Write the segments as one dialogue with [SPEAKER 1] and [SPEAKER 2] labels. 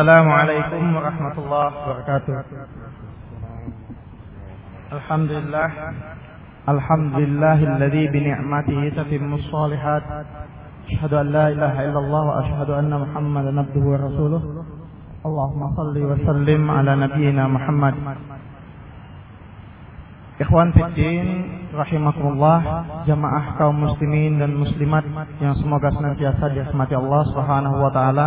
[SPEAKER 1] السلام عليكم ورحمة الله وبركاته. الحمد لله. الحمد لله الذي بنعمته تتم الصالحات. أشهد أن لا إله إلا الله وأشهد أن محمدا عبده ورسوله. اللهم صل وسلم على نبينا محمد. Ikhwan Fiddin Rahimakumullah Jamaah kaum muslimin dan muslimat Yang semoga senantiasa dirahmati Allah Subhanahu wa ta'ala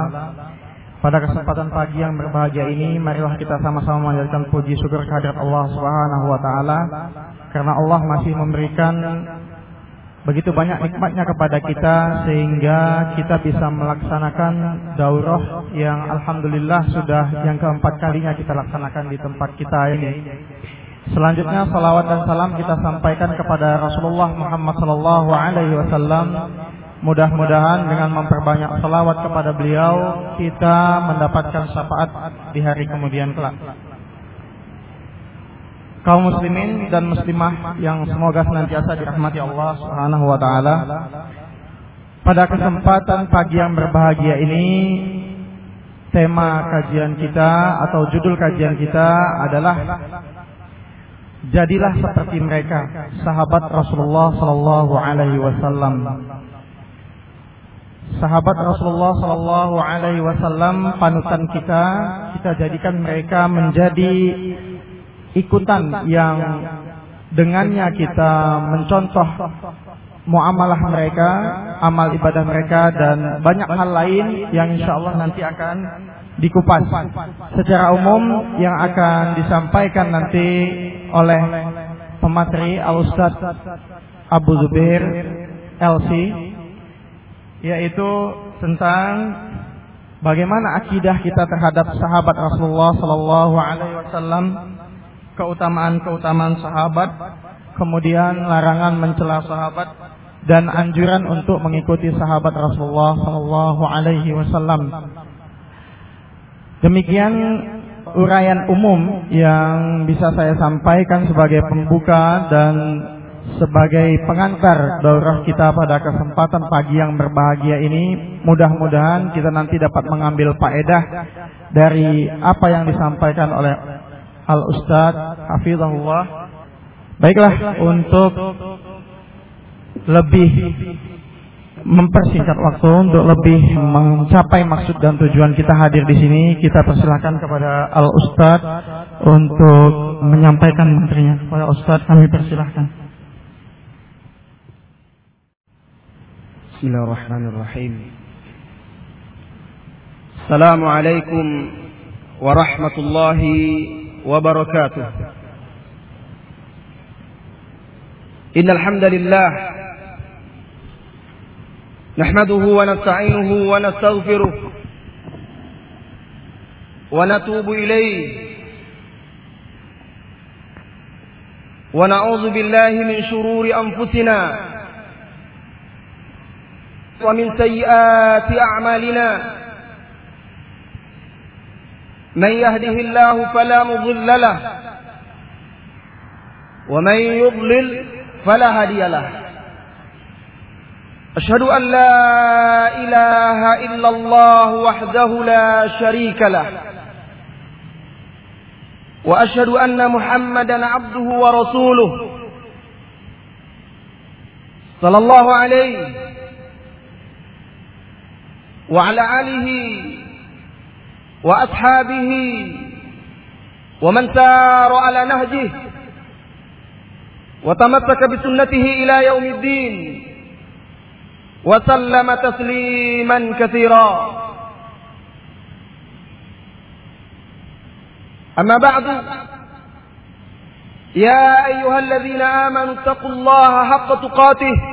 [SPEAKER 1] Pada kesempatan pagi yang berbahagia ini Marilah kita sama-sama menjadikan puji syukur kehadirat Allah Subhanahu wa ta'ala Karena Allah masih memberikan Begitu banyak nikmatnya kepada kita Sehingga kita bisa melaksanakan daurah Yang Alhamdulillah sudah yang keempat kalinya kita laksanakan di tempat kita ini Selanjutnya salawat dan salam kita sampaikan kepada Rasulullah Muhammad sallallahu alaihi wasallam. Mudah-mudahan dengan memperbanyak salawat kepada beliau kita mendapatkan syafaat di hari kemudian kelak. Kaum muslimin dan muslimah yang semoga senantiasa dirahmati Allah Subhanahu wa taala. Pada kesempatan pagi yang berbahagia ini tema kajian kita atau judul kajian kita adalah Jadilah seperti mereka, sahabat Rasulullah sallallahu alaihi wasallam. Sahabat Rasulullah sallallahu alaihi wasallam panutan kita, kita jadikan mereka menjadi ikutan yang dengannya kita mencontoh muamalah mereka, amal ibadah mereka dan banyak hal lain yang insya Allah nanti akan dikupas secara umum yang akan disampaikan nanti oleh pemateri Al Ustaz Abu Zubair LC yaitu tentang bagaimana akidah kita terhadap sahabat Rasulullah sallallahu alaihi wasallam keutamaan-keutamaan sahabat kemudian larangan mencela sahabat dan anjuran untuk mengikuti sahabat Rasulullah sallallahu alaihi wasallam. Demikian uraian umum yang bisa saya sampaikan sebagai pembuka dan sebagai pengantar daurah kita pada kesempatan pagi yang berbahagia ini mudah-mudahan kita nanti dapat mengambil faedah dari apa yang disampaikan oleh Al Ustaz Hafizahullah baiklah untuk lebih mempersingkat waktu untuk lebih mencapai maksud dan tujuan kita hadir di sini, kita persilahkan kepada Al Ustad untuk menyampaikan materinya. Kepada Ustad kami persilahkan.
[SPEAKER 2] بسم الله الرحمن الرحيم. السلام عليكم ورحمة الله وبركاته. إن الحمد لله نحمده ونستعينه ونستغفره ونتوب إليه ونعوذ بالله من شرور أنفسنا ومن سيئات أعمالنا. من يهده الله فلا مضل له. ومن يضلل فلا هادي له. أشهد أن لا إله إلا الله وحده لا شريك له. وأشهد أن محمدا عبده ورسوله. صلى الله عليه وعلى آله وأصحابه ومن سار على نهجه وتمسك بسنته إلى يوم الدين وسلم تسليما كثيرا. أما بعد يا أيها الذين آمنوا اتقوا الله حق تقاته.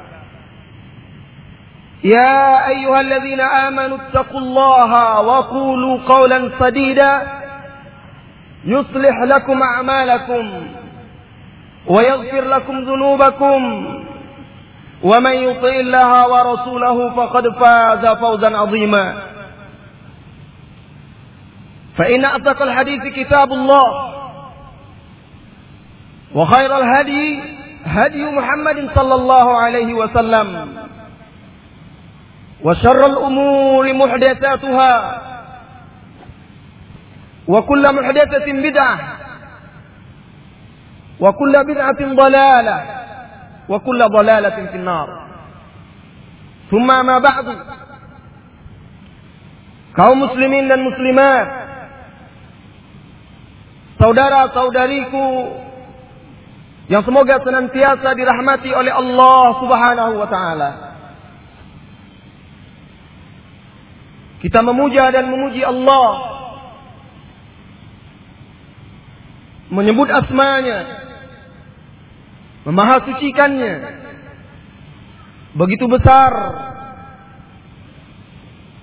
[SPEAKER 2] يا أيها الذين آمنوا اتقوا الله وقولوا قولا سديدا يصلح لكم أعمالكم ويغفر لكم ذنوبكم ومن يطع الله ورسوله فقد فاز فوزا عظيما. فإن أصدق الحديث كتاب الله وخير الهدي هدي محمد صلى الله عليه وسلم. وشر الأمور محدثاتها وكل محدثة بدعة وكل بدعة ضلالة وكل ضلالة في النار ثم ما بعد kaum muslimin dan muslimat saudara-saudariku yang semoga senantiasa dirahmati oleh Allah Subhanahu wa taala Kita memuja dan memuji Allah. Menyebut asmanya. Memahasucikannya. Begitu besar.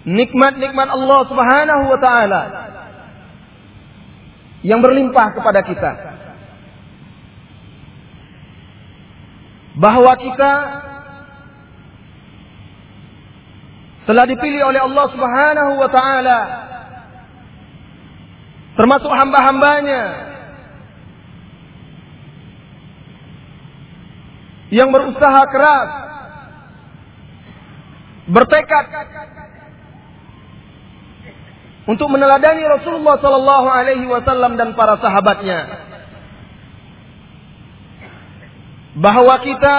[SPEAKER 2] Nikmat-nikmat Allah subhanahu wa ta'ala. Yang berlimpah kepada kita. Bahwa kita telah dipilih oleh Allah Subhanahu wa taala termasuk hamba-hambanya. Yang berusaha keras bertekad untuk meneladani Rasulullah sallallahu alaihi wasallam dan para sahabatnya bahwa kita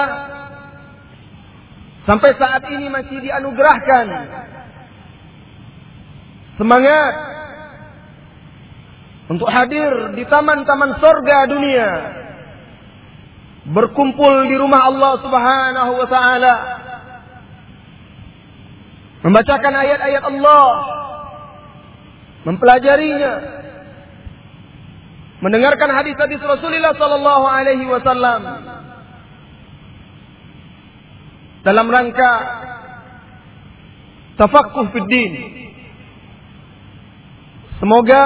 [SPEAKER 2] Sampai saat ini masih dianugerahkan semangat untuk hadir di taman-taman sorga dunia. Berkumpul di rumah Allah subhanahu wa ta'ala. Membacakan ayat-ayat Allah. Mempelajarinya. Mendengarkan hadis-hadis Rasulullah sallallahu alaihi wasallam dalam rangka tafakuh fiddin. Semoga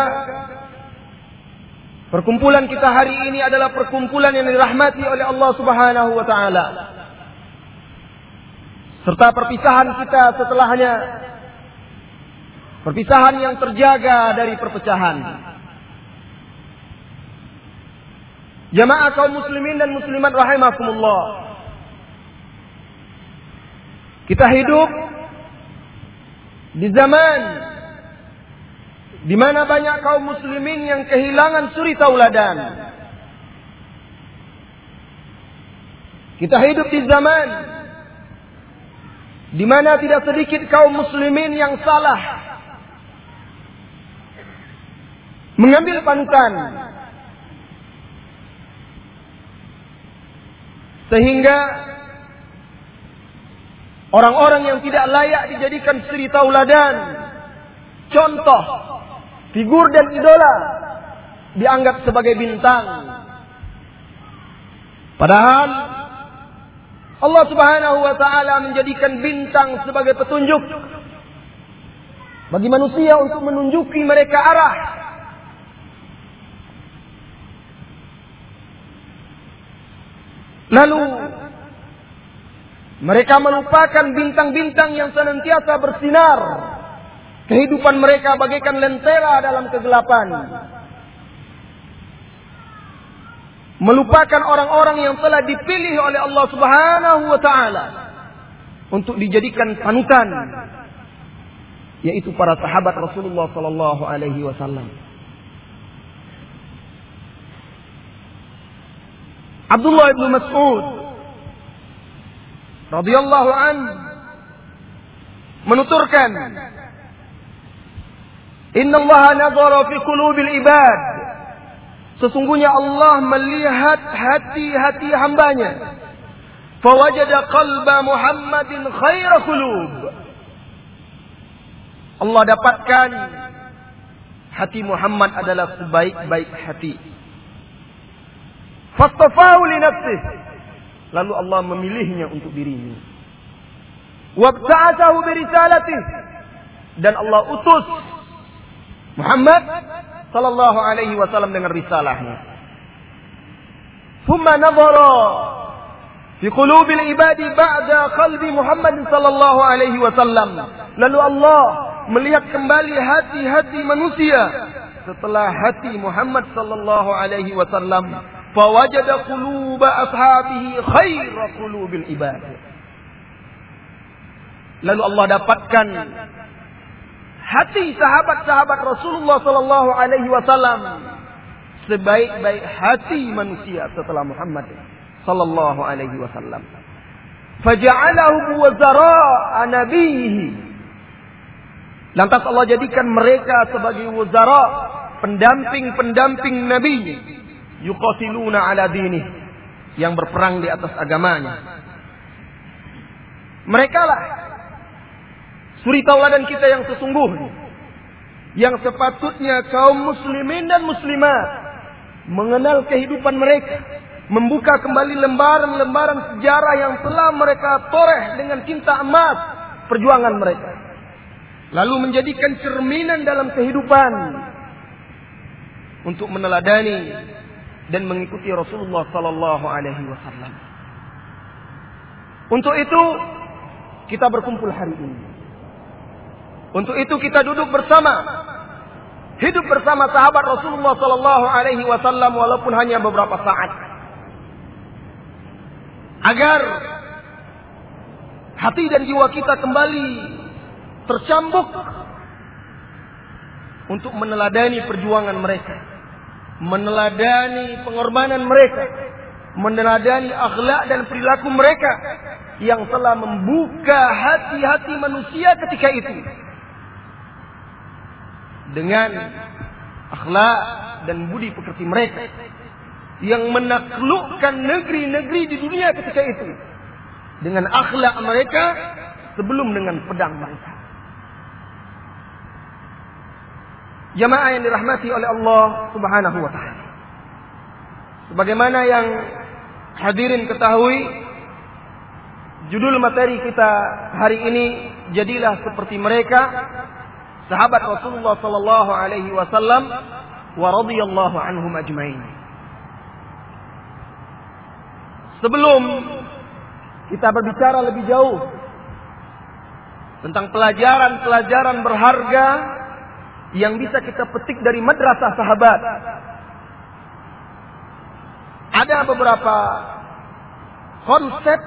[SPEAKER 2] perkumpulan kita hari ini adalah perkumpulan yang dirahmati oleh Allah Subhanahu wa taala. Serta perpisahan kita setelahnya perpisahan yang terjaga dari perpecahan. Jamaah kaum muslimin dan muslimat rahimakumullah. Kita hidup di zaman di mana banyak kaum muslimin yang kehilangan suri tauladan. Kita hidup di zaman di mana tidak sedikit kaum muslimin yang salah mengambil panutan sehingga Orang-orang yang tidak layak dijadikan suri tauladan, contoh, figur dan idola dianggap sebagai bintang. Padahal Allah Subhanahu wa taala menjadikan bintang sebagai petunjuk bagi manusia untuk menunjuki mereka arah. Lalu mereka melupakan bintang-bintang yang senantiasa bersinar. Kehidupan mereka bagaikan lentera dalam kegelapan. Melupakan orang-orang yang telah dipilih oleh Allah Subhanahu wa taala untuk dijadikan panutan yaitu para sahabat Rasulullah sallallahu alaihi wasallam. Abdullah bin Mas'ud radhiyallahu an. Menuturkan. Inna Allah nazara fi qulubil ibad. Sesungguhnya Allah melihat hati-hati hambanya. Fawajada qalba Muhammadin khaira qulub. Allah dapatkan hati Muhammad adalah sebaik-baik hati. Fastafahu li nafsihi Lalu Allah memilihnya untuk dirinya. Wabta'atahu birisalatih. Dan Allah utus Muhammad sallallahu alaihi wasallam dengan risalahnya. Thumma nadhara fi qulubil ibadi ba'da qalbi Muhammad sallallahu alaihi wasallam. Lalu Allah melihat kembali hati-hati manusia setelah hati Muhammad sallallahu alaihi wasallam fawajada quluba ashabihi khaira qulubil ibad. Lalu Allah dapatkan hati sahabat-sahabat Rasulullah sallallahu alaihi wasallam sebaik-baik hati manusia setelah Muhammad sallallahu alaihi wasallam. Faja'alahu wazara nabihi. Lantas Allah jadikan mereka sebagai wazara, pendamping-pendamping Nabi yuqatiluna ala dini yang berperang di atas agamanya. Mereka lah suri tauladan kita yang sesungguhnya. Yang sepatutnya kaum muslimin dan muslimat mengenal kehidupan mereka. Membuka kembali lembaran-lembaran sejarah yang telah mereka toreh dengan cinta emas perjuangan mereka. Lalu menjadikan cerminan dalam kehidupan untuk meneladani dan mengikuti Rasulullah sallallahu alaihi wasallam. Untuk itu kita berkumpul hari ini. Untuk itu kita duduk bersama. Hidup bersama sahabat Rasulullah sallallahu alaihi wasallam walaupun hanya beberapa saat. Agar hati dan jiwa kita kembali tercambuk untuk meneladani perjuangan mereka meneladani pengorbanan mereka, meneladani akhlak dan perilaku mereka yang telah membuka hati-hati manusia ketika itu dengan akhlak dan budi pekerti mereka yang menaklukkan negeri-negeri di dunia ketika itu dengan akhlak mereka sebelum dengan pedang mereka. Jamaah yang dirahmati oleh Allah Subhanahu wa taala. Sebagaimana yang hadirin ketahui, judul materi kita hari ini jadilah seperti mereka sahabat Rasulullah sallallahu alaihi wasallam wa radhiyallahu anhum ajmain. Sebelum kita berbicara lebih jauh tentang pelajaran-pelajaran berharga yang bisa kita petik dari madrasah sahabat. Ada beberapa konsep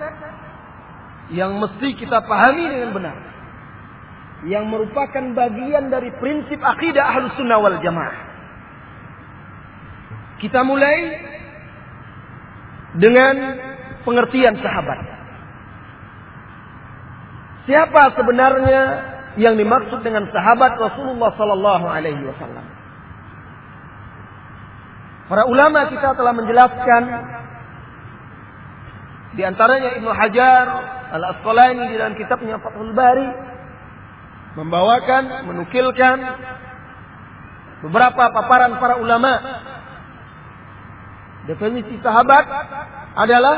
[SPEAKER 2] yang mesti kita pahami dengan benar. Yang merupakan bagian dari prinsip akidah ahlus sunnah wal jamaah. Kita mulai dengan pengertian sahabat. Siapa sebenarnya yang dimaksud dengan sahabat Rasulullah sallallahu alaihi wasallam. Para ulama kita telah menjelaskan di antaranya Ibnu Hajar Al-Asqalani di dalam kitabnya Fathul Bari membawakan menukilkan beberapa paparan para ulama definisi sahabat adalah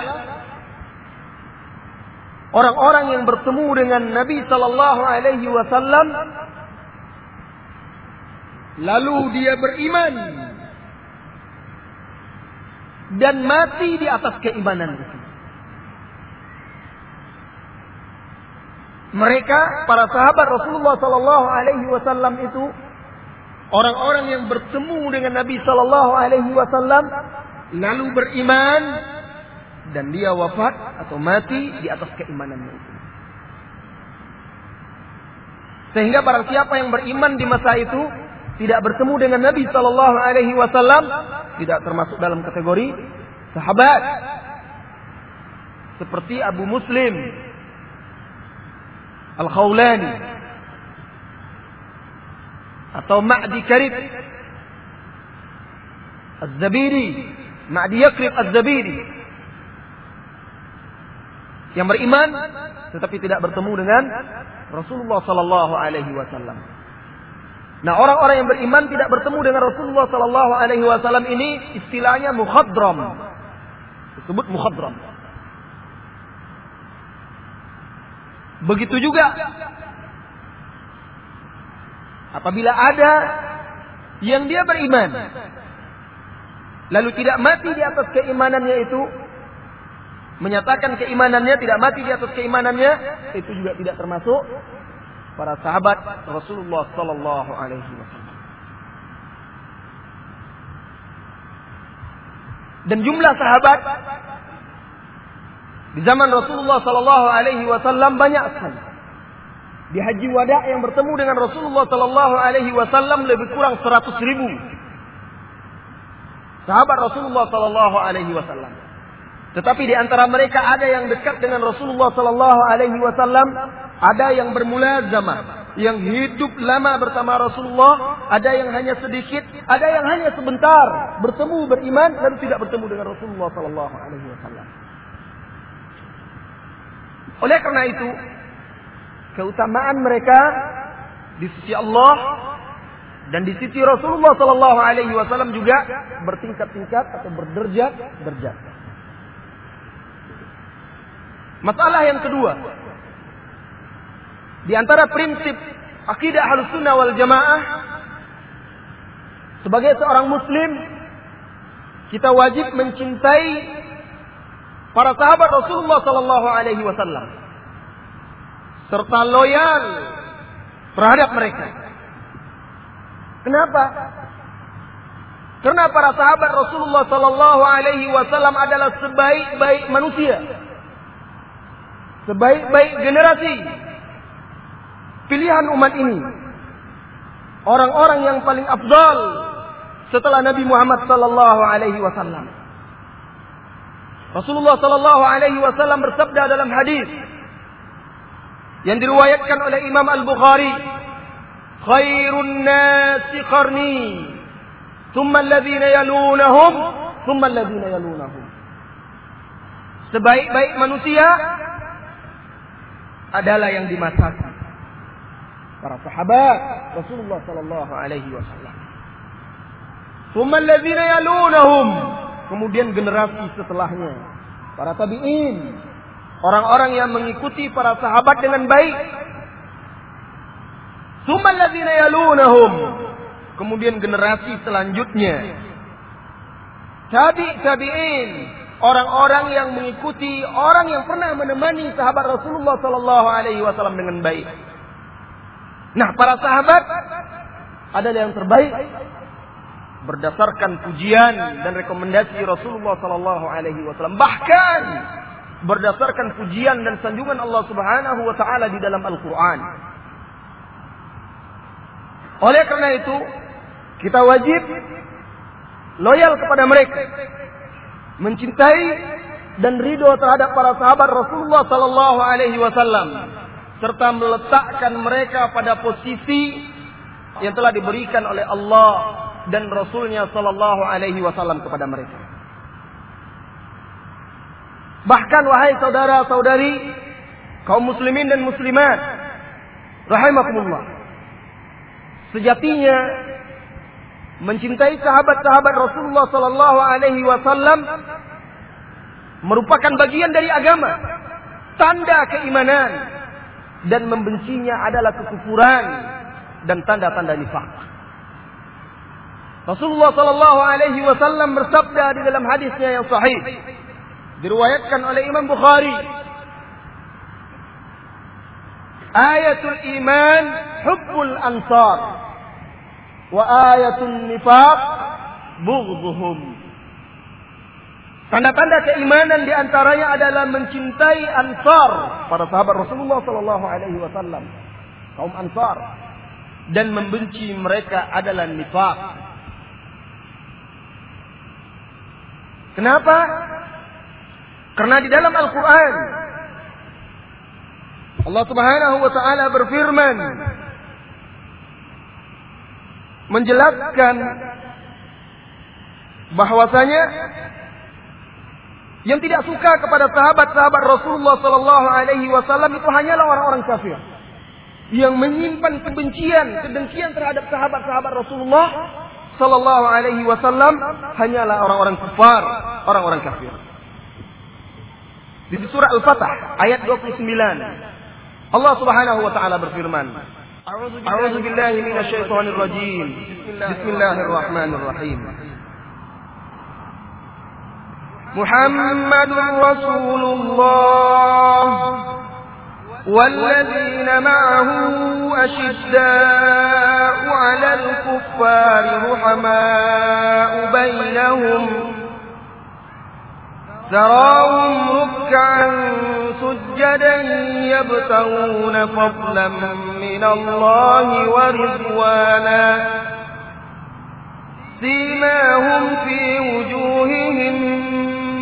[SPEAKER 2] orang-orang yang bertemu dengan Nabi Sallallahu Alaihi Wasallam, lalu dia beriman dan mati di atas keimanan itu. Mereka para sahabat Rasulullah Sallallahu Alaihi Wasallam itu orang-orang yang bertemu dengan Nabi Sallallahu Alaihi Wasallam lalu beriman dan dia wafat atau mati di atas keimanannya itu. Sehingga barang siapa yang beriman di masa itu tidak bertemu dengan Nabi Shallallahu Alaihi Wasallam tidak termasuk dalam kategori sahabat seperti Abu Muslim Al Khawlani atau Ma'di Karib Az-Zabiri Ma'di Yakrib Az-Zabiri yang beriman tetapi tidak bertemu dengan Rasulullah sallallahu alaihi wasallam. Nah, orang-orang yang beriman tidak bertemu dengan Rasulullah sallallahu alaihi wasallam ini istilahnya mukhadram. Disebut mukhadram. Begitu juga apabila ada yang dia beriman lalu tidak mati di atas keimanannya itu menyatakan keimanannya tidak mati di atas keimanannya itu juga tidak termasuk para sahabat Rasulullah sallallahu alaihi wasallam. Dan jumlah sahabat di zaman Rasulullah sallallahu alaihi wasallam banyak sekali. Di haji wada yang bertemu dengan Rasulullah sallallahu alaihi wasallam lebih kurang 100 ribu sahabat Rasulullah sallallahu alaihi wasallam. Tetapi di antara mereka ada yang dekat dengan Rasulullah sallallahu alaihi wasallam, ada yang bermula zaman, yang hidup lama bersama Rasulullah, ada yang hanya sedikit, ada yang hanya sebentar bertemu beriman dan tidak bertemu dengan Rasulullah sallallahu alaihi wasallam. Oleh karena itu, keutamaan mereka di sisi Allah dan di sisi Rasulullah Sallallahu Alaihi Wasallam juga bertingkat-tingkat atau berderjat derjat. Masalah yang kedua, di antara prinsip akidah Ahlussunnah wal Jamaah sebagai seorang muslim kita wajib mencintai para sahabat Rasulullah sallallahu alaihi wasallam serta loyal terhadap mereka. Kenapa? Karena para sahabat Rasulullah Sallallahu Alaihi Wasallam adalah sebaik-baik manusia, sebaik-baik generasi pilihan umat ini. Orang-orang yang paling afdal setelah Nabi Muhammad Sallallahu Alaihi Wasallam. Rasulullah Sallallahu Alaihi Wasallam bersabda dalam hadis yang diriwayatkan oleh Imam Al Bukhari khairun nasi qarni thumma alladhina yalunahum thumma alladhina yalunahum sebaik-baik manusia adalah yang dimasakan. Para sahabat Rasulullah sallallahu alaihi wasallam. Alladhina yalunahum. Kemudian generasi setelahnya. Para tabi'in. Orang-orang yang mengikuti para sahabat dengan baik. Tsumma yalunahum. Kemudian generasi selanjutnya. Tabi tabi'in, orang-orang yang mengikuti orang yang pernah menemani sahabat Rasulullah sallallahu alaihi wasallam dengan baik. Nah, para sahabat adalah yang terbaik berdasarkan pujian dan rekomendasi Rasulullah sallallahu alaihi wasallam. Bahkan berdasarkan pujian dan sanjungan Allah Subhanahu wa taala di dalam Al-Qur'an. Oleh karena itu, kita wajib loyal kepada mereka. Mencintai dan ridho terhadap para sahabat Rasulullah sallallahu alaihi wasallam serta meletakkan mereka pada posisi yang telah diberikan oleh Allah dan Rasulnya sallallahu alaihi wasallam kepada mereka. Bahkan wahai saudara-saudari kaum muslimin dan muslimat rahimakumullah Sejatinya mencintai sahabat-sahabat Rasulullah sallallahu alaihi wasallam merupakan bagian dari agama, tanda keimanan dan membencinya adalah kekufuran dan tanda-tanda nifak. Rasulullah sallallahu alaihi wasallam bersabda di dalam hadisnya yang sahih diriwayatkan oleh Imam Bukhari Ayatul iman hubbul ansar wa ayatul nifaq bughdhuhum. Tanda-tanda keimanan di antaranya adalah mencintai ansar para sahabat Rasulullah Sallallahu Alaihi Wasallam kaum ansar dan membenci mereka adalah nifaq. Kenapa? Karena di dalam Al-Quran Allah Subhanahu wa taala berfirman menjelaskan bahwasanya yang tidak suka kepada sahabat-sahabat Rasulullah sallallahu alaihi wasallam itu hanyalah orang-orang kafir yang menyimpan kebencian, kedengkian terhadap sahabat-sahabat Rasulullah sallallahu alaihi wasallam hanyalah orang-orang kafir, orang-orang kafir. Di surah Al-Fatah ayat 29 Allah Subhanahu wa taala berfirman, أعوذ بالله من الشيطان الرجيم. بسم الله الرحمن الرحيم. محمد رسول الله والذين معه أشداء على الكفار رحماء بينهم. تراهم ركعا سجدا يبتغون فضلا من الله ورضوانا. سيماهم في وجوههم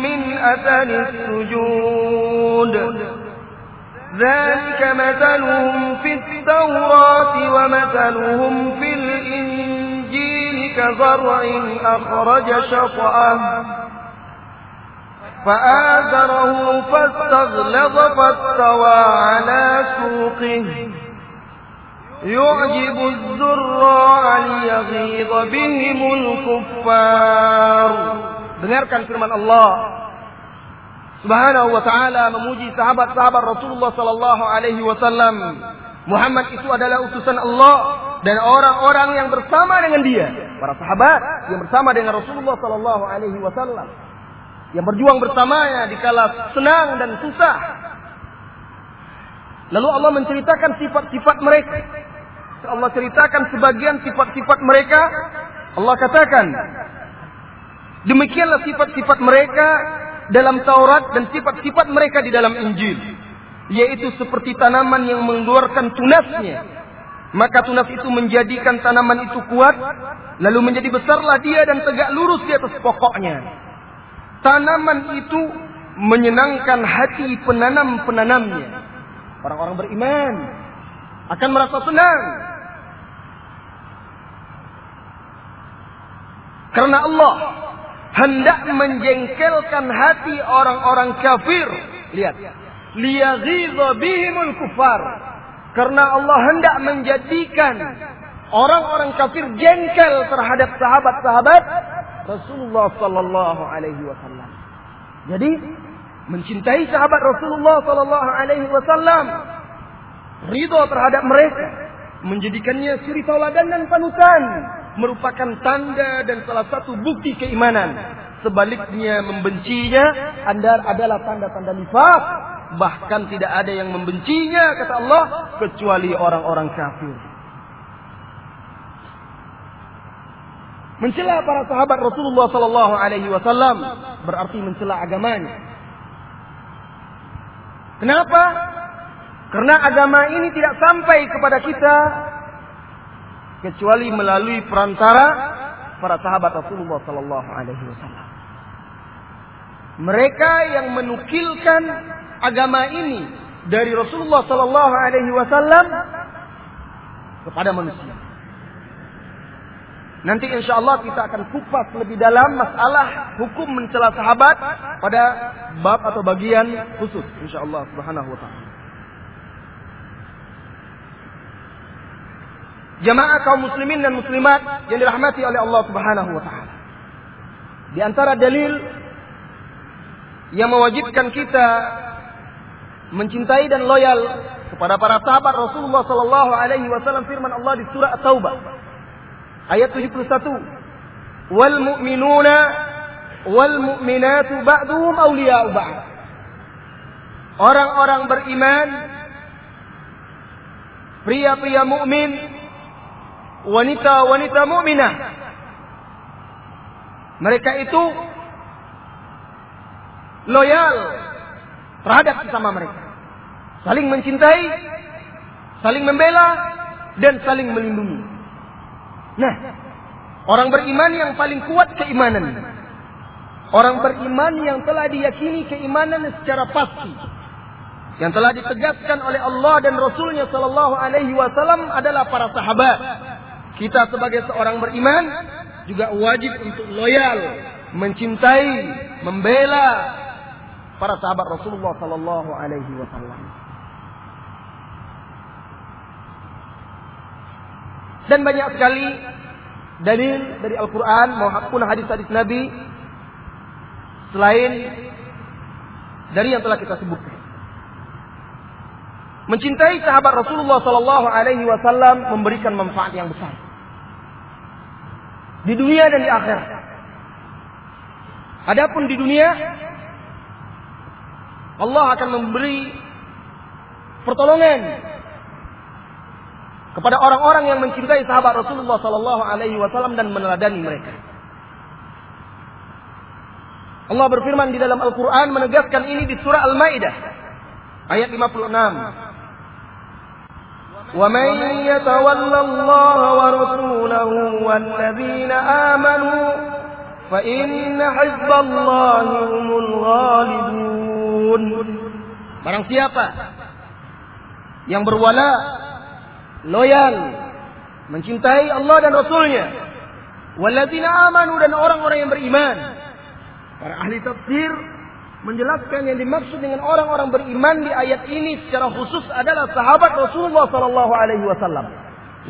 [SPEAKER 2] من أثر السجود. ذلك مثلهم في التوراة ومثلهم في الإنجيل كزرع أخرج شطأه. فآثره فاستغلظ فاستوى على سوقه يعجب الزراع ليغيظ بهم الكفار Dengarkan firman Allah Subhanahu wa taala memuji sahabat-sahabat Rasulullah sallallahu alaihi wasallam. Muhammad itu adalah utusan Allah dan orang-orang yang bersama dengan dia, para sahabat yang bersama dengan Rasulullah sallallahu alaihi wasallam. Yang berjuang bersamanya di kala senang dan susah. Lalu Allah menceritakan sifat-sifat mereka. Allah ceritakan sebagian sifat-sifat mereka. Allah katakan, Demikianlah sifat-sifat mereka dalam Taurat dan sifat-sifat mereka di dalam Injil. Yaitu seperti tanaman yang mengeluarkan tunasnya. Maka tunas itu menjadikan tanaman itu kuat. Lalu menjadi besarlah dia dan tegak lurus di atas pokoknya. Tanaman itu menyenangkan hati penanam-penanamnya. Orang-orang beriman akan merasa senang. Karena Allah hendak menjengkelkan hati orang-orang kafir. Lihat. Liyaghidha bihimul kufar. Karena Allah hendak menjadikan orang-orang kafir jengkel terhadap sahabat-sahabat Rasulullah sallallahu alaihi wasallam. Jadi mencintai sahabat Rasulullah sallallahu alaihi wasallam ridho terhadap mereka menjadikannya suri tauladan dan panutan merupakan tanda dan salah satu bukti keimanan. Sebaliknya membencinya anda adalah tanda-tanda nifak. Bahkan tidak ada yang membencinya kata Allah kecuali orang-orang kafir. Mencela para sahabat Rasulullah sallallahu alaihi wasallam berarti mencela agamanya. Kenapa? Karena agama ini tidak sampai kepada kita kecuali melalui perantara para sahabat Rasulullah sallallahu alaihi wasallam. Mereka yang menukilkan agama ini dari Rasulullah sallallahu alaihi wasallam kepada manusia. Nanti insya Allah kita akan kupas lebih dalam masalah hukum mencela sahabat pada bab atau bagian khusus insya Allah subhanahu wa ta'ala. jamaah kaum muslimin dan muslimat yang dirahmati oleh Allah Subhanahu wa taala. Di antara dalil yang mewajibkan kita mencintai dan loyal kepada para sahabat Rasulullah sallallahu alaihi wasallam firman Allah di surah At-Taubah ayat 71 wal mu'minuna wal mu'minatu ba'duhum awliya'u ba'd Orang-orang beriman pria-pria mukmin wanita-wanita mukminah. Mereka itu loyal terhadap sesama mereka. Saling mencintai, saling membela, dan saling melindungi. Nah, orang beriman yang paling kuat keimanan. Orang beriman yang telah diyakini keimanan secara pasti. Yang telah ditegaskan oleh Allah dan Rasulnya Sallallahu Alaihi Wasallam adalah para sahabat. Kita sebagai seorang beriman juga wajib untuk loyal, mencintai, membela para sahabat Rasulullah sallallahu alaihi wasallam. Dan banyak sekali dalil dari Al-Qur'an maupun hadis-hadis Nabi selain dari yang telah kita sebutkan. Mencintai sahabat Rasulullah Sallallahu Alaihi Wasallam memberikan manfaat yang besar di dunia dan di akhirat. Adapun di dunia, Allah akan memberi pertolongan kepada orang-orang yang mencintai sahabat Rasulullah Sallallahu Alaihi Wasallam dan meneladani mereka. Allah berfirman di dalam Al-Quran menegaskan ini di surah Al-Maidah ayat 56. ومن يتول الله ورسوله والذين آمنوا فإن حزب الله هم الغالبون Barang siapa yang berwala, loyal, mencintai Allah dan Rasulnya, walladzina amanu dan orang-orang yang beriman. Para ahli tafsir menjelaskan yang dimaksud dengan orang-orang beriman di ayat ini secara khusus adalah sahabat Rasulullah Sallallahu Alaihi Wasallam.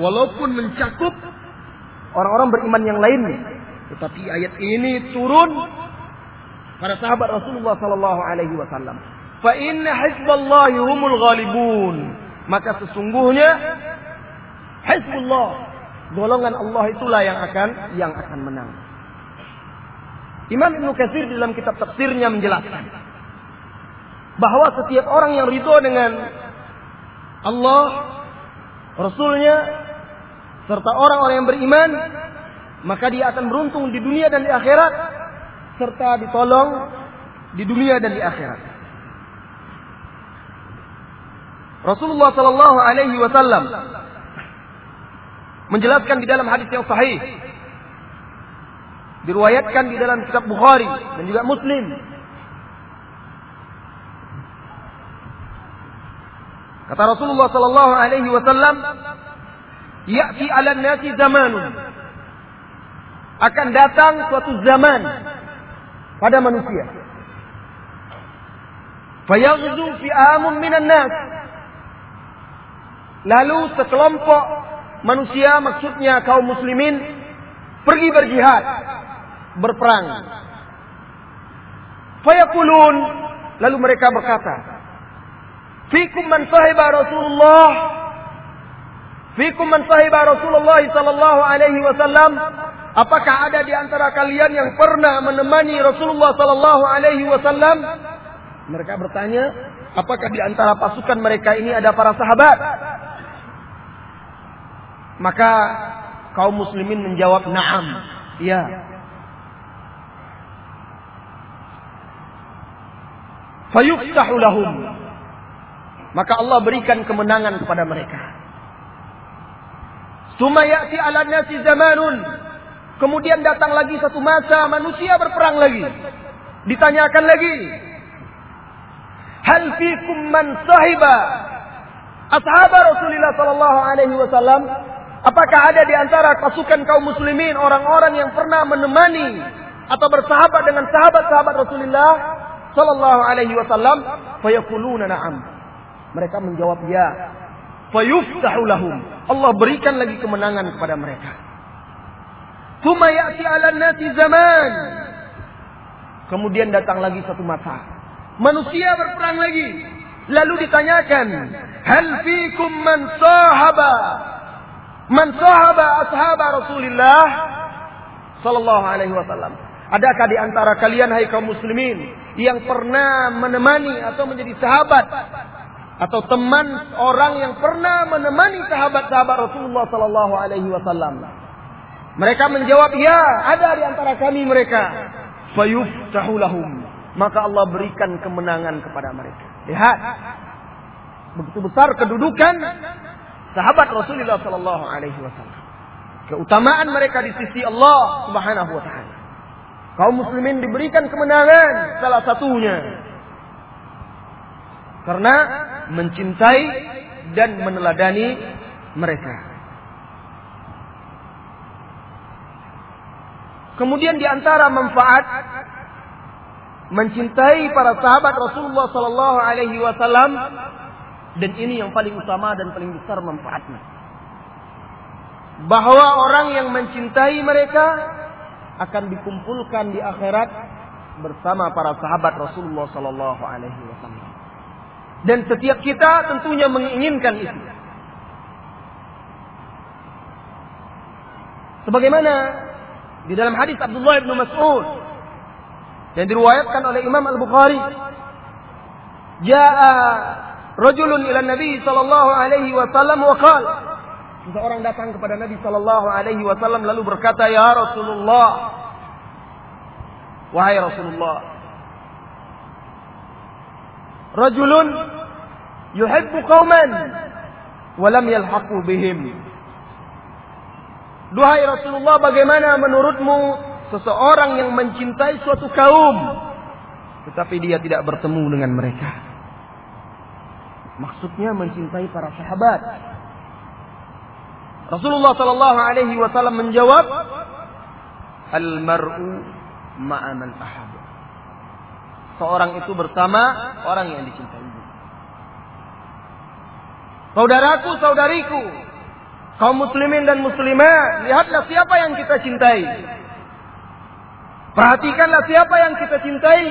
[SPEAKER 2] Walaupun mencakup orang-orang beriman yang lainnya, tetapi ayat ini turun pada sahabat Rasulullah Sallallahu Alaihi Wasallam. Fa inna humul ghalibun. Maka sesungguhnya hizbullah golongan Allah itulah yang akan yang akan menang. Imam Ibn Katsir dalam kitab tafsirnya menjelaskan bahwa setiap orang yang ridho dengan Allah, Rasulnya, serta orang-orang yang beriman, maka dia akan beruntung di dunia dan di akhirat, serta ditolong di dunia dan di akhirat. Rasulullah Sallallahu Alaihi Wasallam menjelaskan di dalam hadis yang sahih Diriwayatkan di dalam kitab Bukhari dan juga Muslim. Kata Rasulullah sallallahu alaihi wasallam, "Ya'ti 'ala nasi zamanun." Akan datang suatu zaman pada manusia. Fayaghzu fi'amun minan nas. Lalu sekelompok manusia maksudnya kaum muslimin pergi berjihad berperang. Fayakulun lalu mereka berkata, "Fikum man sahiba Rasulullah Fikum man sahiba Rasulullah sallallahu alaihi wasallam Apakah ada di antara kalian yang pernah menemani Rasulullah sallallahu alaihi wasallam? Mereka bertanya, apakah di antara pasukan mereka ini ada para sahabat? Maka kaum muslimin menjawab, "Na'am." Ya. fayuftahu lahum. Maka Allah berikan kemenangan kepada mereka. Suma ya'ti 'ala nasi zamanun. Kemudian datang lagi satu masa manusia berperang lagi. Ditanyakan lagi hal fikum man sahiba? Ashab Rasulullah sallallahu alaihi wasallam apakah ada di antara pasukan kaum muslimin orang-orang yang pernah menemani atau bersahabat dengan sahabat-sahabat Rasulullah sallallahu alaihi wasallam fayaquluna na'am. Mereka menjawab ya. Fayuftahu lahum. Allah berikan lagi kemenangan kepada mereka. Tsumma ya'ti 'ala nasi zaman. Kemudian datang lagi satu masa. Manusia berperang lagi. Lalu ditanyakan, "Hal fikum man sahaba?" Man sahaba ashab Rasulullah sallallahu alaihi wasallam. Adakah di antara kalian hai kaum muslimin yang pernah menemani atau menjadi sahabat atau teman orang yang pernah menemani sahabat-sahabat Rasulullah sallallahu alaihi wasallam? Mereka menjawab, "Ya, ada di antara kami mereka." Fayuftahu lahum. Maka Allah berikan kemenangan kepada mereka. Lihat. Begitu besar kedudukan sahabat Rasulullah sallallahu alaihi wasallam. Keutamaan mereka di sisi Allah Subhanahu wa taala kaum muslimin diberikan kemenangan salah satunya karena mencintai dan meneladani mereka. Kemudian di antara manfaat mencintai para sahabat Rasulullah sallallahu alaihi wasallam dan ini yang paling utama dan paling besar manfaatnya. Bahwa orang yang mencintai mereka akan dikumpulkan di akhirat bersama para sahabat Rasulullah sallallahu alaihi wasallam. Dan setiap kita tentunya menginginkan itu. Sebagaimana di dalam hadis Abdullah bin Mas'ud yang diriwayatkan oleh Imam Al-Bukhari. Ja'a rajulun ila Nabi sallallahu alaihi wasallam wa qala Seseorang datang kepada Nabi sallallahu alaihi wasallam lalu berkata, "Ya Rasulullah, wahai Rasulullah, rajulun yuhibbu qauman wa lam yalhaqu bihim." Duhai Rasulullah, bagaimana menurutmu seseorang yang mencintai suatu kaum tetapi dia tidak bertemu dengan mereka? Maksudnya mencintai para sahabat. Rasulullah sallallahu alaihi wasallam menjawab, "Al-mar'u ma'a man ahab." Seorang itu bersama orang yang dicintai. Saudaraku, saudariku, kaum muslimin dan muslimat, lihatlah siapa yang kita cintai. Perhatikanlah siapa yang kita cintai.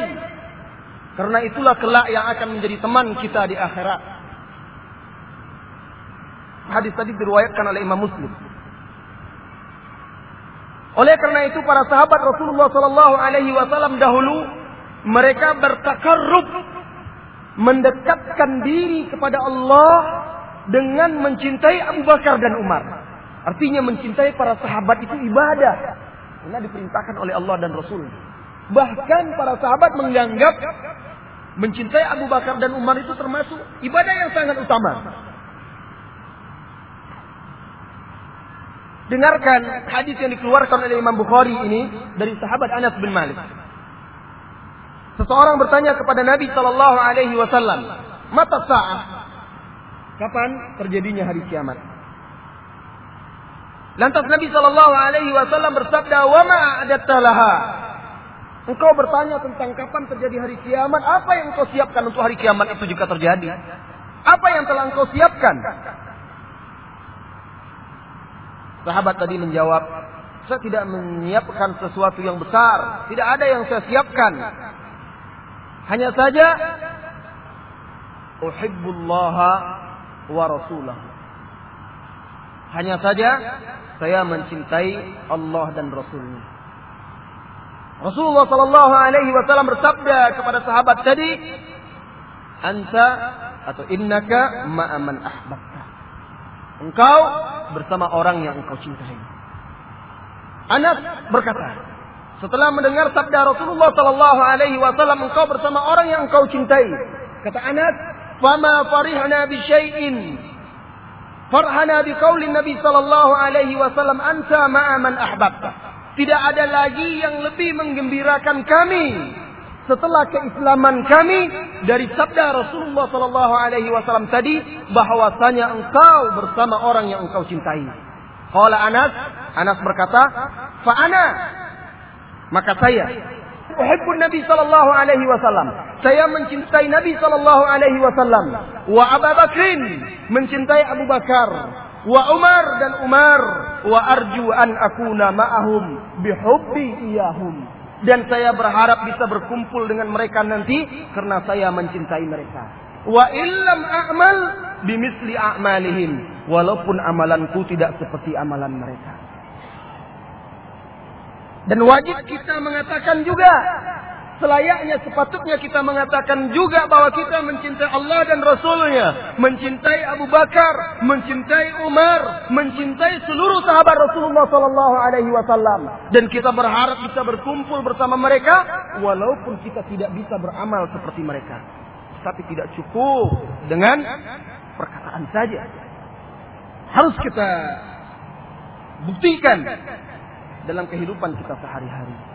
[SPEAKER 2] Karena itulah kelak yang akan menjadi teman kita di akhirat. Hadis tadi diriwayatkan oleh Imam Muslim. Oleh karena itu para sahabat Rasulullah Sallallahu Alaihi Wasallam dahulu mereka bertakarrub mendekatkan diri kepada Allah dengan mencintai Abu Bakar dan Umar. Artinya mencintai para sahabat itu ibadah. Karena diperintahkan oleh Allah dan Rasul. Bahkan para sahabat menganggap mencintai Abu Bakar dan Umar itu termasuk ibadah yang sangat utama. Dengarkan hadis yang dikeluarkan oleh Imam Bukhari ini dari sahabat Anas bin Malik. Seseorang bertanya kepada Nabi Shallallahu Alaihi Wasallam, mata sa'ah, kapan terjadinya hari kiamat? Lantas Nabi Shallallahu Alaihi Wasallam bersabda, wa ma'adattalaha. Engkau bertanya tentang kapan terjadi hari kiamat, apa yang engkau siapkan untuk hari kiamat itu jika terjadi? Apa yang telah engkau siapkan? Sahabat tadi menjawab, saya tidak menyiapkan sesuatu yang besar. Tidak ada yang saya siapkan. Hanya saja, uhibbullaha wa rasulahu. Hanya saja, saya mencintai Allah dan Rasulnya. Rasulullah Sallallahu Alaihi Wasallam bersabda kepada sahabat tadi, "Anta atau innaka ma'aman ahbabta." Engkau bersama orang yang engkau cintai. Anas berkata, setelah mendengar sabda Rasulullah sallallahu alaihi wasallam engkau bersama orang yang engkau cintai. Kata Anas, "Fama farihna bi syai'in farhana bi qaulin Nabi sallallahu alaihi wasallam anta ma'a man ahbabta." Tidak ada lagi yang lebih menggembirakan kami setelah keislaman kami dari sabda Rasulullah Sallallahu Alaihi Wasallam tadi bahwasanya engkau bersama orang yang engkau cintai. Qala Anas, Anas berkata, fa ana maka saya uhibbun Nabi sallallahu alaihi wasallam. Saya mencintai Nabi sallallahu alaihi wasallam. Wa Abu Bakrin mencintai Abu Bakar. Wa Umar dan Umar. Wa arju an akuna ma'ahum bihubbi iyahum dan saya berharap bisa berkumpul dengan mereka nanti karena saya mencintai mereka. Wa illam a'mal bimisli a'malihim walaupun amalanku tidak seperti amalan mereka. Dan wajib kita mengatakan juga selayaknya sepatutnya kita mengatakan juga bahwa kita mencintai Allah dan Rasulnya, mencintai Abu Bakar, mencintai Umar, mencintai seluruh sahabat Rasulullah Sallallahu Alaihi Wasallam, dan kita berharap bisa berkumpul bersama mereka, walaupun kita tidak bisa beramal seperti mereka, tapi tidak cukup dengan perkataan saja, harus kita buktikan dalam kehidupan kita sehari-hari.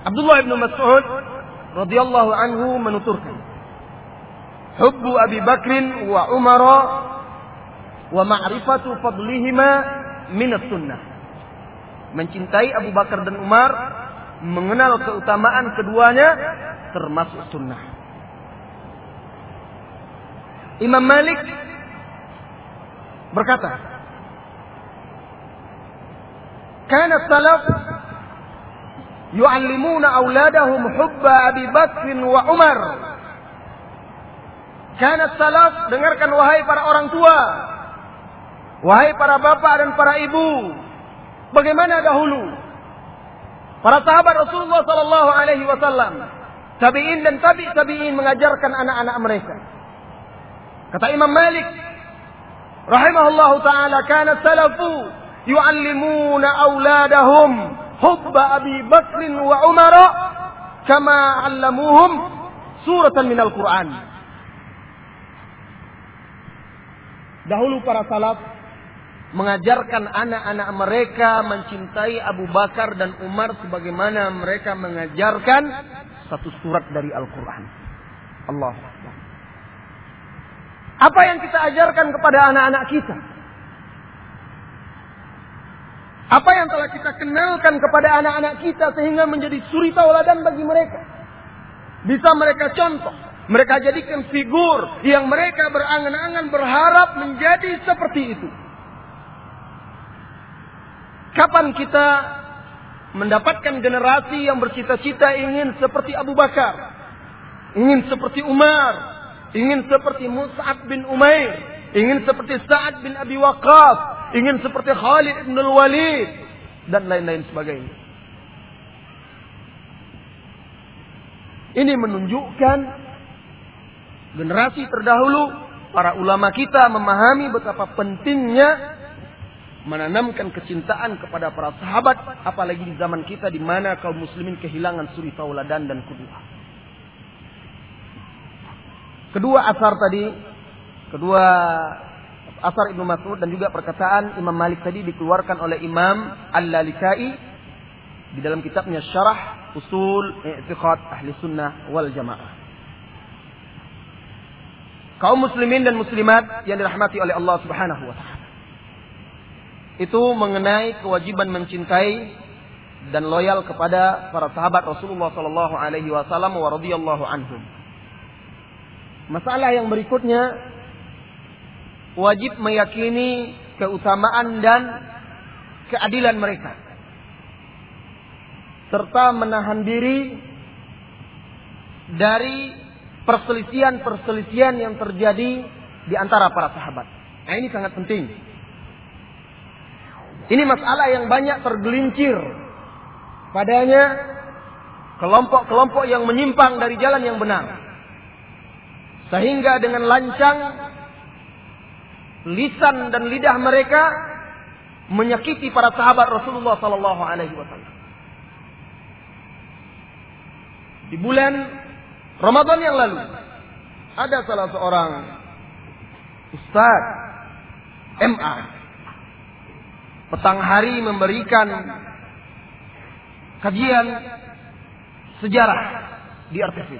[SPEAKER 2] Abdullah bin Mas'ud radhiyallahu anhu menuturkan Hubbu Abi Bakrin wa Umar wa ma'rifatu fadlihima min sunnah Mencintai Abu Bakar dan Umar mengenal keutamaan keduanya termasuk sunnah. Imam Malik berkata, "Kana salaf yu'allimuna auladahum hubba Abi Bakr wa Umar. Karena salaf, dengarkan wahai para orang tua. Wahai para bapak dan para ibu. Bagaimana dahulu? Para sahabat Rasulullah sallallahu alaihi wasallam, tabi'in dan tabi' tabi'in mengajarkan anak-anak mereka. Kata Imam Malik rahimahullahu taala, kana salafu yu'allimuna auladahum Abi Bakr wa Umar kama 'allamuhum suratan minal Qur'an. Dahulu para salaf mengajarkan anak-anak mereka mencintai Abu Bakar dan Umar sebagaimana mereka mengajarkan satu surat dari Al-Quran. Allah Apa yang kita ajarkan kepada anak-anak kita? Apa yang telah kita kenalkan kepada anak-anak kita sehingga menjadi suri tauladan bagi mereka? Bisa mereka contoh. Mereka jadikan figur yang mereka berangan-angan berharap menjadi seperti itu. Kapan kita mendapatkan generasi yang bercita-cita ingin seperti Abu Bakar, ingin seperti Umar, ingin seperti Mus'ab bin Umair, ingin seperti Sa'ad bin Abi Waqqas, ingin seperti Khalid bin Al-Walid dan lain-lain sebagainya. Ini menunjukkan generasi terdahulu, para ulama kita memahami betapa pentingnya menanamkan kecintaan kepada para sahabat, apalagi di zaman kita di mana kaum muslimin kehilangan suri tauladan dan kedua. Kedua asar tadi, kedua asar Ibnu Mas'ud dan juga perkataan Imam Malik tadi dikeluarkan oleh Imam Al-Lalikai di dalam kitabnya Syarah Usul I'tiqad Ahli Sunnah wal Jamaah kaum muslimin dan muslimat yang dirahmati oleh Allah Subhanahu wa taala. Itu mengenai kewajiban mencintai dan loyal kepada para sahabat Rasulullah sallallahu alaihi wasallam wa radhiyallahu anhum. Masalah yang berikutnya wajib meyakini keutamaan dan keadilan mereka serta menahan diri dari perselisihan-perselisihan yang terjadi di antara para sahabat. Nah, ini sangat penting. Ini masalah yang banyak tergelincir padanya kelompok-kelompok yang menyimpang dari jalan yang benar. Sehingga dengan lancang lisan dan lidah mereka menyakiti para sahabat Rasulullah sallallahu alaihi wasallam. Di bulan Ramadan yang lalu ada salah seorang ustaz MA petang hari memberikan kajian sejarah di RTV.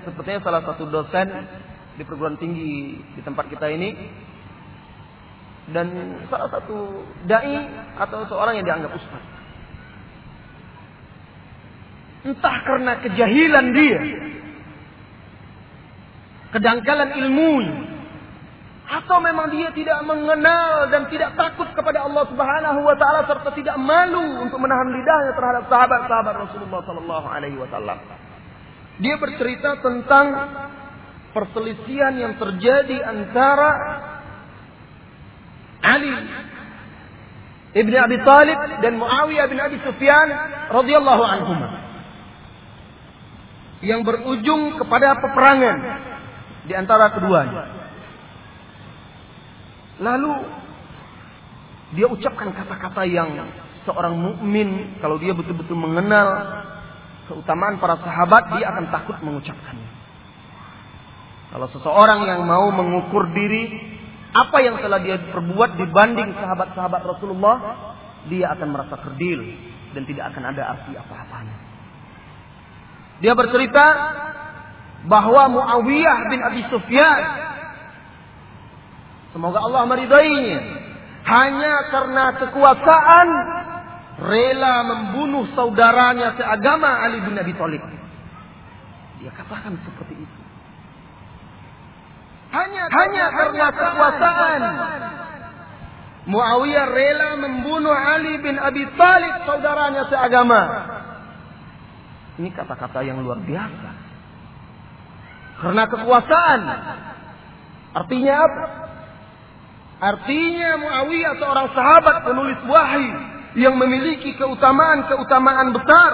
[SPEAKER 2] Sepertinya salah satu dosen di perguruan tinggi di tempat kita ini dan salah satu dai atau seorang yang dianggap ustaz. Entah karena kejahilan dia. Kedangkalan ilmu. Atau memang dia tidak mengenal dan tidak takut kepada Allah Subhanahu wa taala serta tidak malu untuk menahan lidahnya terhadap sahabat-sahabat Rasulullah sallallahu alaihi wasallam. Dia bercerita tentang perselisihan yang terjadi antara Ali ibn Abi Talib dan Muawiyah bin Abi Sufyan radhiyallahu anhum yang berujung kepada peperangan di antara keduanya. Lalu dia ucapkan kata-kata yang seorang mukmin kalau dia betul-betul mengenal keutamaan para sahabat dia akan takut mengucapkannya. Kalau seseorang yang mau mengukur diri apa yang telah dia perbuat dibanding sahabat-sahabat Rasulullah, dia akan merasa kerdil dan tidak akan ada arti apa-apanya. Dia bercerita bahwa Muawiyah bin Abi Sufyan semoga Allah meridainya hanya karena kekuasaan rela membunuh saudaranya seagama Ali bin Abi Thalib. Dia katakan seperti itu. Hanya hanya karena kekuasaan Muawiyah rela membunuh Ali bin Abi Thalib, saudaranya seagama. Ini kata-kata yang luar biasa. Karena kekuasaan. Artinya apa? Artinya Muawiyah seorang sahabat penulis wahyu yang memiliki keutamaan-keutamaan besar.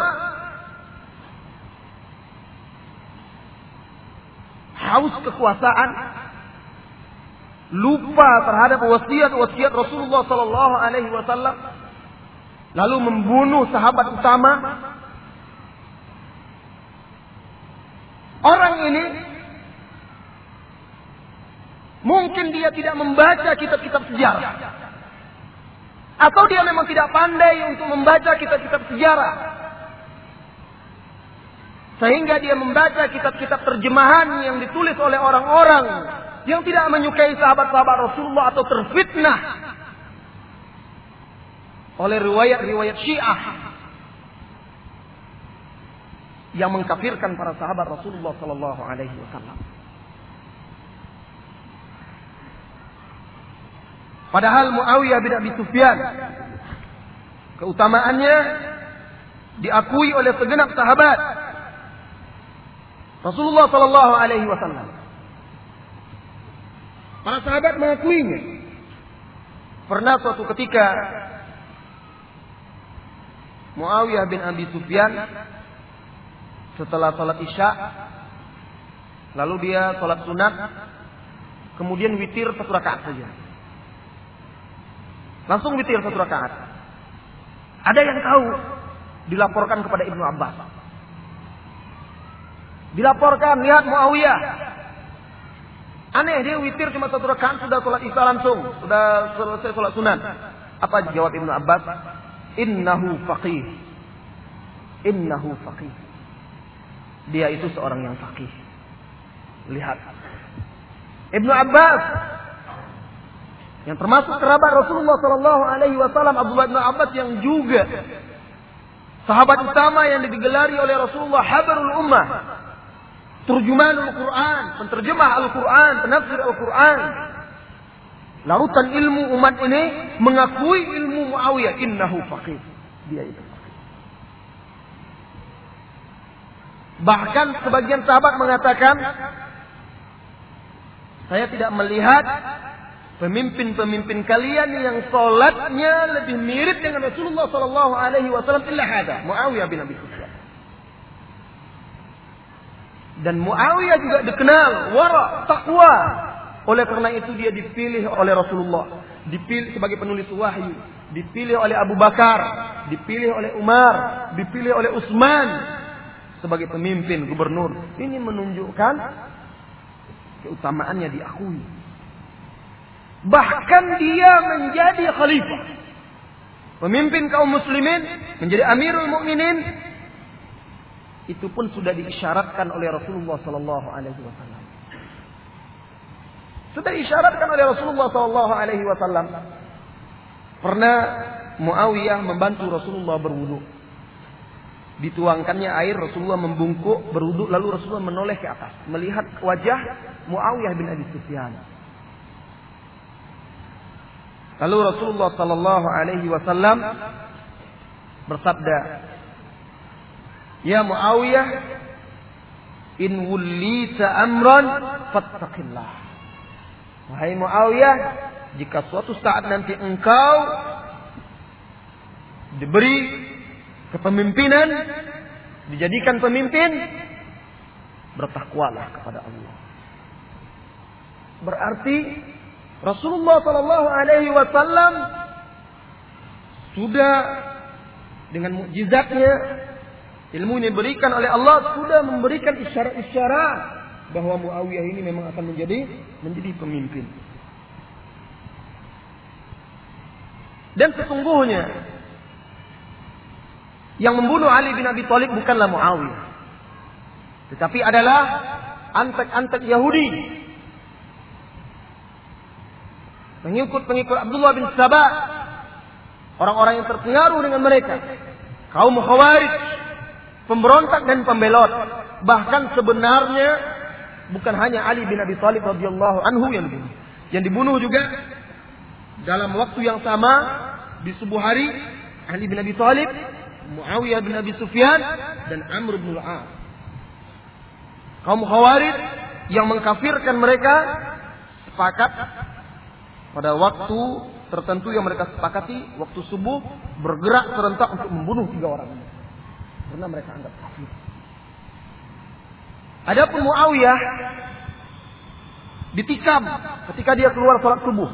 [SPEAKER 2] Haus kekuasaan, lupa terhadap wasiat-wasiat Rasulullah Sallallahu Alaihi Wasallam, lalu membunuh sahabat utama. Orang ini mungkin dia tidak membaca kitab-kitab sejarah, atau dia memang tidak pandai untuk membaca kitab-kitab sejarah, sehingga dia membaca kitab-kitab terjemahan yang ditulis oleh orang-orang yang tidak menyukai sahabat-sahabat Rasulullah atau terfitnah oleh riwayat-riwayat Syiah yang mengkafirkan para sahabat Rasulullah sallallahu alaihi wasallam. Padahal Muawiyah bin Abi Sufyan keutamaannya diakui oleh segenap sahabat Rasulullah sallallahu alaihi wasallam. Para sahabat mengakuinya. Pernah suatu ketika Muawiyah bin Abi Sufyan setelah sholat isya lalu dia sholat sunat kemudian witir satu rakaat saja langsung witir satu rakaat ada yang tahu dilaporkan kepada Ibnu Abbas dilaporkan lihat Muawiyah Aneh dia witir cuma satu rakaat sudah sholat isya langsung, sudah selesai sholat sunat. Apa jawab Ibnu Abbas? Innahu faqih. Innahu faqih. Dia itu seorang yang faqih. Lihat. Ibnu Abbas yang termasuk kerabat Rasulullah Shallallahu Alaihi Wasallam Abdullah bin Abbas yang juga sahabat utama yang digelari oleh Rasulullah Habarul Ummah Turjuman Al-Quran, penterjemah Al-Quran, penafsir Al-Quran. Lautan ilmu umat ini mengakui ilmu Muawiyah. Innahu faqih. Dia itu. Bahkan sebagian sahabat mengatakan, saya tidak melihat pemimpin-pemimpin kalian yang sholatnya lebih mirip dengan Rasulullah Sallallahu Alaihi Wasallam illa hada Muawiyah bin Abi Sufyan. Dan Muawiyah juga dikenal wara, takwa. Oleh karena itu dia dipilih oleh Rasulullah, dipilih sebagai penulis wahyu, dipilih oleh Abu Bakar, dipilih oleh Umar, dipilih oleh Utsman sebagai pemimpin gubernur. Ini menunjukkan keutamaannya diakui. Bahkan dia menjadi khalifah. Pemimpin kaum muslimin menjadi amirul mukminin itu pun sudah diisyaratkan oleh Rasulullah Sallallahu Alaihi Wasallam. Sudah diisyaratkan oleh Rasulullah Sallallahu Alaihi Wasallam. Pernah Muawiyah membantu Rasulullah berwudu. Dituangkannya air, Rasulullah membungkuk berwudu, lalu Rasulullah menoleh ke atas, melihat wajah Muawiyah bin Abi Sufyan. Lalu Rasulullah Sallallahu Alaihi Wasallam bersabda, Ya Muawiyah, in wulita amran fattaqillah. Wahai Muawiyah, jika suatu saat nanti engkau diberi kepemimpinan, dijadikan pemimpin, bertakwalah kepada Allah. Berarti Rasulullah Shallallahu Alaihi Wasallam sudah dengan mukjizatnya ilmu ini diberikan oleh Allah sudah memberikan isyarat-isyarat bahwa Muawiyah ini memang akan menjadi menjadi pemimpin. Dan sesungguhnya yang membunuh Ali bin Abi Thalib bukanlah Muawiyah. Tetapi adalah antek-antek Yahudi. Pengikut-pengikut Abdullah bin Sabah. Orang-orang yang terpengaruh dengan mereka. Kaum Khawarij pemberontak dan pembelot. Bahkan sebenarnya bukan hanya Ali bin Abi Thalib radhiyallahu anhu yang dibunuh. Yang dibunuh juga dalam waktu yang sama di subuh hari Ali bin Abi Thalib, Muawiyah bin Abi Sufyan dan Amr bin Al-As. Kaum Khawarij yang mengkafirkan mereka sepakat pada waktu tertentu yang mereka sepakati waktu subuh bergerak serentak untuk membunuh tiga orang karena mereka anggap kafir. Adapun Muawiyah ditikam ketika dia keluar sholat subuh